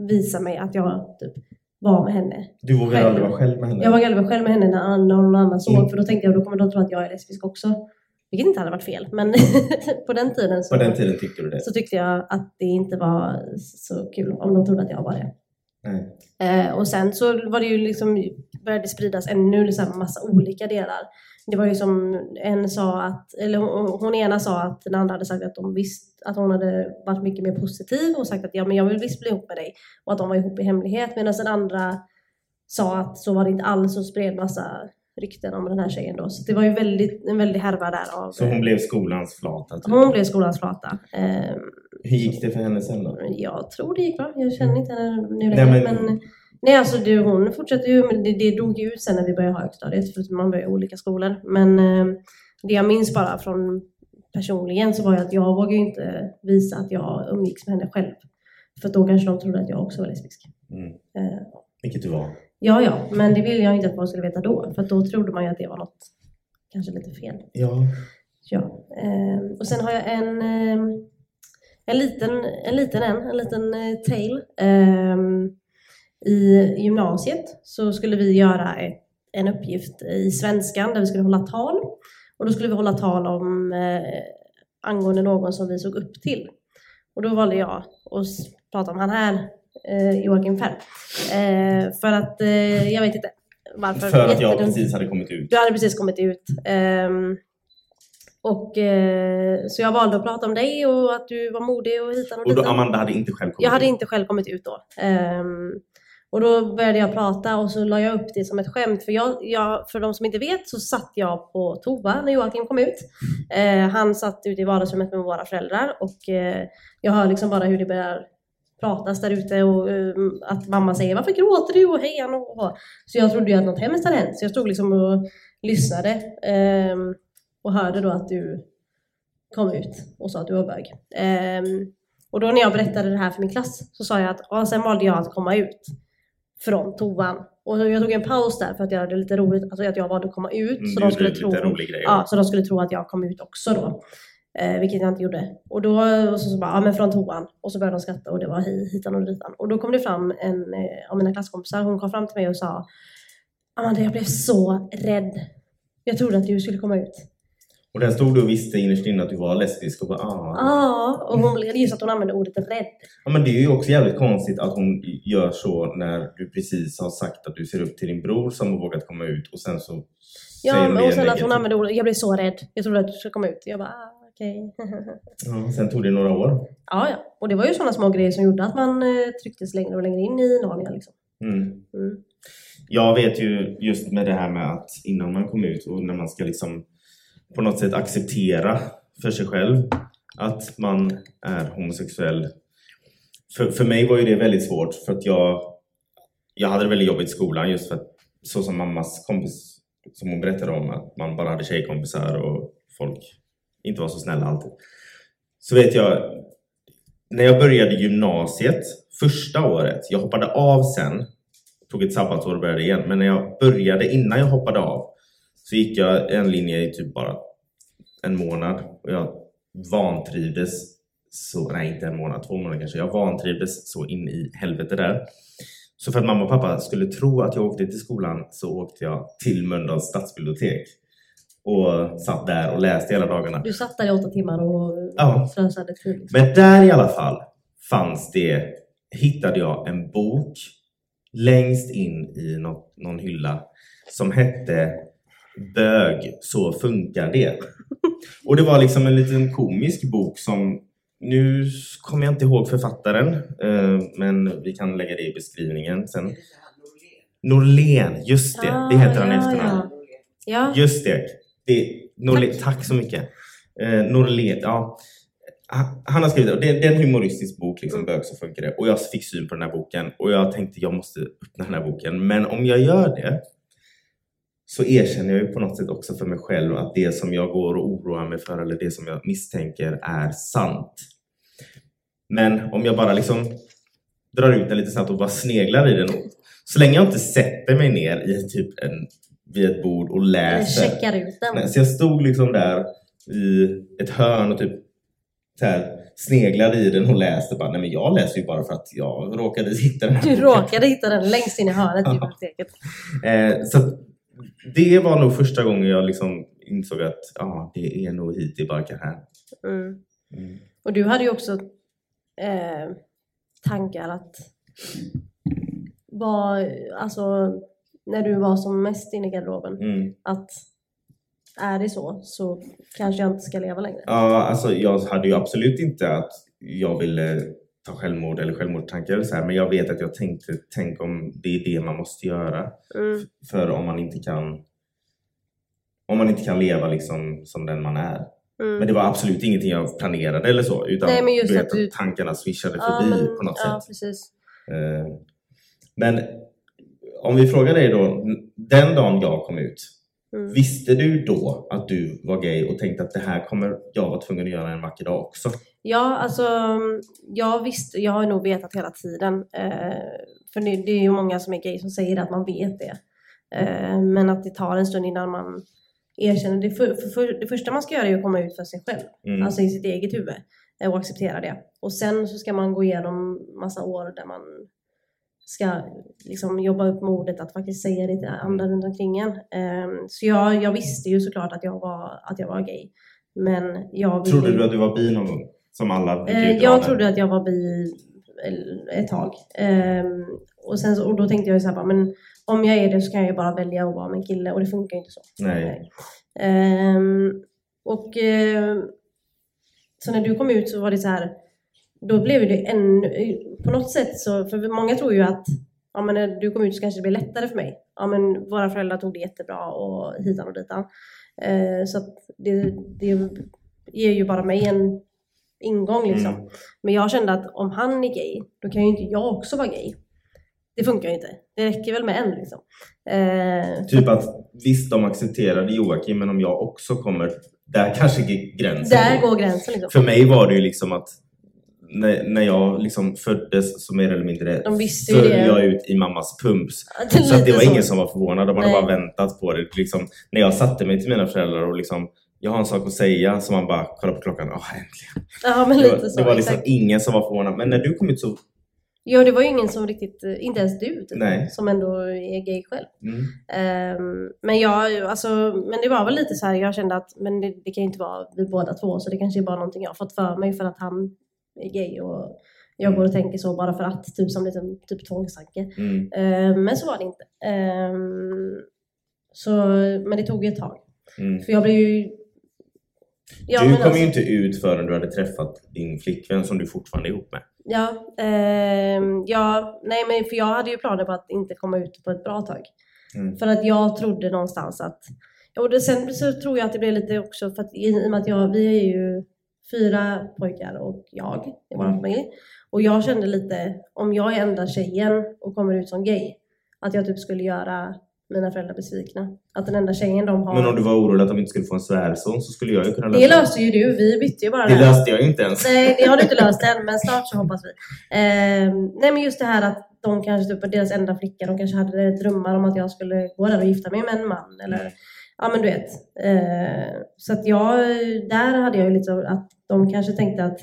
C: visa mig att jag typ var med henne.
B: Du
C: Själv.
B: aldrig vara själv med henne?
C: Jag var aldrig själv med henne när någon annan såg.
B: Mm.
C: För då tänkte jag då kommer de tro att jag är lesbisk också. Vilket inte hade varit fel. Men på den tiden så,
B: På den tiden tyckte du det?
C: så tyckte jag att det inte var så kul om de trodde att jag var det. Eh, och sen så var det ju liksom, började det spridas ännu liksom massa olika delar. Det var ju som en sa att, eller hon, ena sa att den andra hade sagt att, de visst, att hon hade varit mycket mer positiv och sagt att ja men jag vill visst bli ihop med dig. Och att de var ihop i hemlighet. Medan den andra sa att så var det inte alls och spred massa rykten om den här tjejen då. Så det var ju väldigt, en väldig härva där av...
B: Så hon blev skolans flata? Typ.
C: hon blev skolans flata. Eh,
B: Hur gick det för henne sen då?
C: jag tror det gick bra. Jag känner inte henne nu
B: Nej,
C: längre.
B: men-
C: men... Nej, alltså du, hon fortsatte ju, men det, det dog ju ut sen när vi började ha högstadiet för att man började i olika skolor. Men eh, det jag minns bara från personligen så var ju att jag vågade inte visa att jag umgicks med henne själv. För då kanske de trodde att jag också var lesbisk.
B: Mm.
C: Eh,
B: Vilket du var?
C: ja, ja, men det ville jag inte att folk skulle veta då. För då trodde man ju att det var något kanske lite fel.
B: Ja.
C: Ja, eh, och sen har jag en, eh, en liten, en liten en, en liten eh, tale. Eh, I gymnasiet så skulle vi göra en uppgift i svenskan där vi skulle hålla tal. Och då skulle vi hålla tal om eh, angående någon som vi såg upp till. Och då valde jag att prata om han här, eh, Joakim Ferm. Eh, för att, eh, jag vet inte varför.
B: För att jag precis hade kommit ut.
C: Du hade precis kommit ut. Ehm, och, eh, så jag valde att prata om dig och att du var modig och hitan och
B: Och då. Amanda hade inte själv kommit
C: Jag hade
B: ut.
C: inte själv kommit ut då. Ehm, och då började jag prata och så la jag upp det som ett skämt. För, jag, jag, för de som inte vet så satt jag på toa när Joakim kom ut. Eh, han satt ute i vardagsrummet med våra föräldrar och eh, jag hör liksom bara hur det börjar pratas där ute och um, att mamma säger varför gråter du och hejan och, Så jag trodde ju att något hemskt hade hänt. Så jag stod liksom och lyssnade um, och hörde då att du kom ut och sa att du var bög. Um, och då när jag berättade det här för min klass så sa jag att ja, sen valde jag att komma ut från toan. Och jag tog en paus där för att jag hade lite roligt, alltså att jag valde att komma ut.
B: Mm,
C: så, de skulle tro, ja, så de skulle tro att jag kom ut också då. Eh, vilket jag inte gjorde. Och då och så, så bara, ja men från toan. Och så började de skratta och det var hi- hitan och ditan. Och då kom det fram en eh, av mina klasskompisar, hon kom fram till mig och sa Amanda jag blev så rädd. Jag trodde att du skulle komma ut.
B: Och där stod du och visste innerst inne att du var lesbisk och bara ah.
C: Ja, och hon blev just att hon använde ordet rädd.
B: Ja, men det är ju också jävligt konstigt att hon gör så när du precis har sagt att du ser upp till din bror som har vågat komma ut och sen så säger
C: Ja,
B: hon det
C: och sen att hon använde ordet, jag blev så rädd. Jag trodde att du skulle komma ut. Jag bara, ah, okej.
B: Ja, sen tog det några år.
C: ja, ja. Och det var ju sådana små grejer som gjorde att man eh, trycktes längre och längre in i Narnia liksom.
B: Mm.
C: Mm.
B: Jag vet ju just med det här med att innan man kom ut och när man ska liksom på något sätt acceptera för sig själv att man är homosexuell. För, för mig var ju det väldigt svårt för att jag, jag hade det väldigt jobbigt i skolan just för att så som mammas kompis som hon berättade om att man bara hade tjejkompisar och folk inte var så snälla alltid. Så vet jag när jag började gymnasiet första året, jag hoppade av sen tog ett sabbatsår och började igen. Men när jag började, innan jag hoppade av, så gick jag en linje i typ bara en månad och jag vantrivdes så, nej inte en månad, två månader kanske. Jag vantrivdes så in i helvete där. Så för att mamma och pappa skulle tro att jag åkte till skolan så åkte jag till Mölndals stadsbibliotek och satt där och läste hela dagarna.
C: Du satt där i åtta timmar och
B: Ja.
C: slösade tid.
B: Men där i alla fall fanns det, hittade jag en bok längst in i något, någon hylla som hette Bög, så funkar det. Och det var liksom en liten komisk bok som, nu kommer jag inte ihåg författaren, eh, men vi kan lägga det i beskrivningen sen.
D: Norlén?
B: Just det,
C: Ah,
B: det heter han i
C: ja,
B: efternamn.
C: Ja.
B: Just det. det Norlén, tack. så mycket. Eh, Norlén, ja. Han- har skrivit det. Det det är en humoristisk bok, liksom, Bög så funkar det. Och jag fick syn på den här boken och jag tänkte jag måste öppna den här boken. Men om jag gör det så erkänner jag ju på något sätt också för mig själv att det som jag går och oroar mig för eller det som jag misstänker är sant. Men om jag bara liksom drar ut den lite snabbt och bara sneglar i den. Så länge jag inte sätter mig ner i typ en, vid ett bord och läser.
C: checkar ut den.
B: Så jag stod liksom där i ett hörn och typ så här, sneglade i den och läste. Bara, Nej, men jag läser ju bara för att jag råkade hitta den här
C: Du
B: boken."
C: råkade hitta den längst in i hörnet i biblioteket.
B: Eh, så det var nog första gången jag liksom insåg att ja, det är nog hit det barkar här.
C: Mm. Och du hade ju också eh, tankar att var, alltså, när du var som mest inne i garderoben,
B: Mm.
C: att är det så så kanske jag inte ska leva längre.
B: Ja, alltså jag hade ju absolut inte att jag ville ta självmord eller självmordstankar eller så här, men jag vet att jag tänkte, tänk om det är det man måste göra.
C: Mm.
B: För om man inte kan om man inte kan leva liksom som den man är.
C: Mm.
B: Men det var absolut ingenting jag planerade eller så. Utan
C: Nej, men just
B: du
C: att
B: vet,
C: du-
B: tankarna swishade
C: Ja,
B: förbi
C: men-
B: på något
C: ja,
B: sätt.
C: precis.
B: Eh, Men om vi frågar dig då, den dagen jag kom ut,
C: Mm.
B: visste du då att du var gay och tänkte att det här kommer jag vara tvungen att göra en vacker dag också?
C: Ja, alltså jag visste, jag har nog vetat hela tiden. Eh, för det, det är ju många som är gay som säger att man vet det. Eh, men att det tar en stund innan man erkänner det. För, för, för, det första man ska göra är att komma ut för sig själv.
B: Mm.
C: Alltså i sitt eget huvud. eh, Och acceptera det. Och sen så ska man gå igenom massa år där man ska liksom jobba upp modet att faktiskt säga det till andra runt omkring en. Eh, Så jag, jag visste ju såklart att jag var, att jag var gay. Men jag ville
B: Trodde du att du var bi någon gång? Som alla
C: Eh, jag trodde att jag var bi ett tag. Ehm, och, sen så, och då tänkte jag ju så här, men om jag är det så kan jag ju bara välja att vara med en kille och det funkar ju inte så.
B: Nej.
C: Ehm, och eh, så när du kom ut så var det så här, då blev det ännu, på något sätt så, för många tror ju att ja, men när du kom ut så kanske det blir lättare för mig. Ja, men våra föräldrar tog det jättebra och hitan och ditan. Eh, så det, det ger ju bara mig en ingång liksom.
B: Mm.
C: Men jag kände att om han är gay, då kan ju inte jag också vara gay. Det funkar ju inte. Det räcker väl med en liksom. Eh,
B: Typ att visst, de accepterade Joakim, men om jag också kommer, där kanske gränsen
C: där går gränsen liksom.
B: För mig var det ju liksom att när, när jag liksom föddes så mer eller mindre föll jag ut i mammas pumps.
C: Är
B: Så att det var
C: så.
B: ingen som var förvånad, de hade
C: Nej.
B: bara väntat på det. Liksom, när jag satte mig till mina föräldrar och liksom, jag har en sak att säga, så man bara kollar på klockan, åh äntligen.
C: Ja men
B: Det
C: lite
B: var,
C: så.
B: det var liksom
C: exakt.
B: ingen som var förvånad. Men när du kom ut så,
C: Ja det var ju ingen som riktigt, eh, inte ens du typ, som ändå är gay själv.
B: Mm.
C: Ehm, men jag, alltså, men det var väl lite så här, jag kände att men det, det kan ju inte vara vi båda två så det kanske är bara någonting jag har fått för mig för att han är gay och jag går och tänker så bara för att, typ som lite typ tvångstanke.
B: Mm.
C: Ehm, men så var det inte. Ehm, så, men det tog ju ett tag.
B: Mm.
C: För jag blev ju... Ja,
B: du kom
C: alltså-
B: ju inte ut förrän du hade träffat din flickvän som du fortfarande är ihop med.
C: Ja, ehm, ja, nej men för jag hade ju planer på att inte komma ut på ett bra tag.
B: Mm.
C: För att jag trodde någonstans att, och det, sen så tror jag att det blev lite också för att i, i och med att jag, vi är ju fyra pojkar och jag i vår
B: Mm.
C: familj. Och jag kände lite, om jag är enda tjejen och kommer ut som gay, att jag typ skulle göra mina föräldrar besvikna. Att den enda tjejen de har...
B: Men om du var orolig att de inte skulle få en svärson så skulle jag ju kunna
C: det
B: lösa
C: löste ju du, vi bytte ju bara
B: det.
C: där.
B: löste jag inte ens.
C: Nej, det har du inte löst än, men snart så hoppas vi. Ehm, nej, men just det här att de kanske typ deras enda flicka, de kanske hade drömmar om att jag skulle gå där och gifta mig med en man. Eller, ja men du vet. Eh, så att jag, där hade jag ju lite att de kanske tänkte att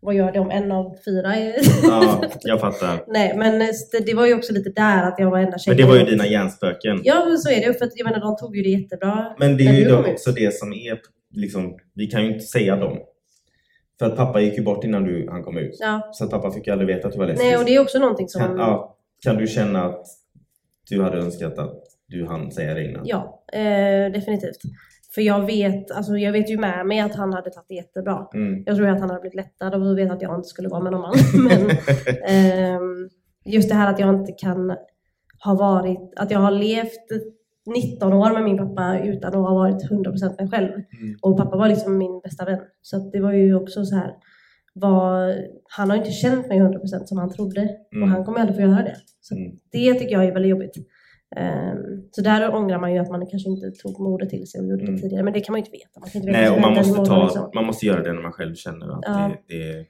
C: vad gör det om en av fyra är...
B: Ja, jag fattar.
C: Nej, men det, det var ju också lite där att jag var enda
B: Men
C: tjejen.
B: det var ju dina hjärnspöken.
C: Ja, men så är det. För att jag menar, de tog ju det jättebra.
B: Men det är ju också det som är, liksom, vi kan ju inte säga dem. För att pappa gick ju bort innan du, han kom ut.
C: Ja.
B: Så pappa fick ju aldrig veta att du var lesbisk.
C: Nej, och det är också någonting som...
B: kan, ja, kan du känna att du hade önskat att du hann säga det innan?
C: Ja, eh, definitivt. För jag vet, alltså jag vet ju med mig att han hade tagit det jättebra.
B: Mm.
C: Jag tror att han hade blivit lättad att veta att jag inte skulle vara med någon man. Men ehm, just det här att jag inte kan ha varit, att jag har levt 19 år med min pappa utan att ha varit 100% mig själv.
B: Mm.
C: Och pappa var liksom min bästa vän. Så det var ju också så här, vad, han har inte känt mig 100% som han trodde. Och
B: Mm.
C: han kommer aldrig få göra det. Så
B: Mm.
C: det tycker jag är väldigt jobbigt. Ehm, så där ångrar man ju att man kanske inte tog modet till sig och gjorde
B: Mm.
C: det tidigare. Men det kan man ju inte veta. Man kan inte veta
B: Nej, och man måste, ta,
C: liksom.
B: man måste göra det när man själv känner att,
C: Ja.
B: det, det,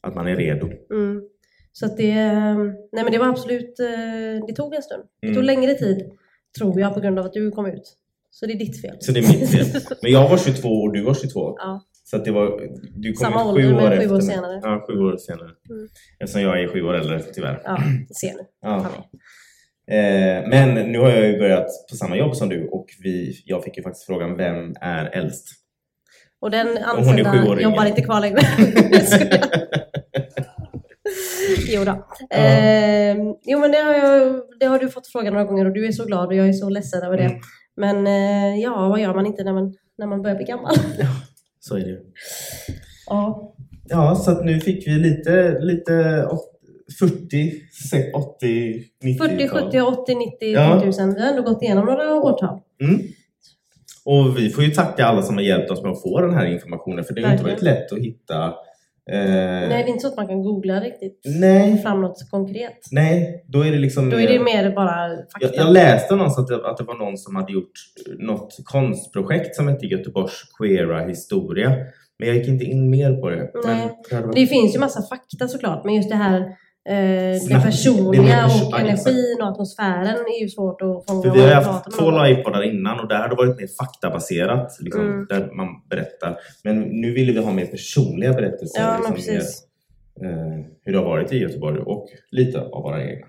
B: att man är redo.
C: Mm. Så att det, nej men det var absolut, eh, det tog en stund. Det
B: Mm.
C: tog längre tid, tror jag, på grund av att du kom ut. Så det är ditt fel.
B: Så det är mitt fel. Men jag var 22 och du var 22.
C: Ja.
B: Så att det var, du kom
C: Samma
B: ut
C: ålder,
B: sju år
C: men sju
B: efter
C: år
B: mig.
C: senare.
B: Ja, sju år senare.
C: Mm.
B: Eftersom jag är sju år äldre tyvärr.
C: Ja, ser nu.
B: Ja. Eh, men nu har jag ju börjat på samma jobb som du och vi, jag fick ju faktiskt frågan vem är äldst?
C: Och den anställda jobbar inte kvar längre. Jo då. Eh, jo men det har, jag, det har du fått frågan några gånger och du är så glad och jag är så ledsen över det.
B: Mm.
C: Men eh, ja, vad gör man inte när man, när man börjar bli gammal?
B: Så är det ju.
C: ja.
B: Ja, så nu fick vi lite, lite 40, se- 80, 90
C: 40,
B: tal.
C: 70, 80, 90
B: Ja.
C: 1000. Vi har ändå gått igenom några årtal.
B: Mm. Och vi får ju tacka alla som har hjälpt oss med att få den här informationen för det har inte varit lätt att hitta. Eh,
C: Nej, det är inte så att man kan googla riktigt.
B: Nej.
C: Få fram något konkret.
B: nej, då är det liksom
C: Då är det mer bara fakta.
B: Jag, jag läste någonstans att det, att det var någon som hade gjort något konstprojekt som hette Göteborgs queera historia. Men jag gick inte in mer på det. Men Det
C: finns ju massa fakta såklart, men just det här eh, det.
B: Det
C: personliga och energin och atmosfären är ju svårt att fånga
B: För vi har haft två livepoddar innan och där har det varit mer faktabaserat. Liksom,
C: Mm.
B: Där man berättar. Men nu ville vi ha mer personliga berättelser.
C: Ja,
B: liksom,
C: precis.
B: mer, eh, hur det har varit i Göteborg och lite av våra egna.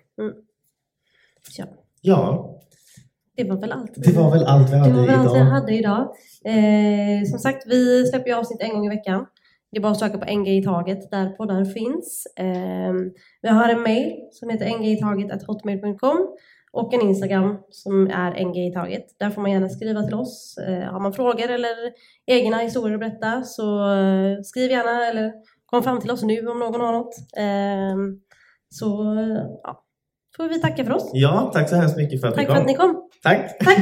C: Ja,
B: Ja,
C: det var väl allt.
B: det var väl allt vi
C: Det
B: hade
C: var väl allt vi
B: idag.
C: hade idag. Eh, som sagt, vi släpper ju avsnitt en gång i veckan. Det är bara att söka på NG i taget där poddar finns. Eh, vi har en mail som heter ngitaget.hotmail.com och en Instagram som är NG i taget. Där får man gärna skriva till oss. Eh, har man frågor eller egna historier att berätta så eh, skriv gärna eller kom fram till oss nu om någon har något. Eh, så ja, får vi tacka för oss.
B: Ja, tack så hemskt mycket för att
C: Tack
B: ni
C: för
B: kom.
C: att ni kom.
B: Tack!
C: Tack!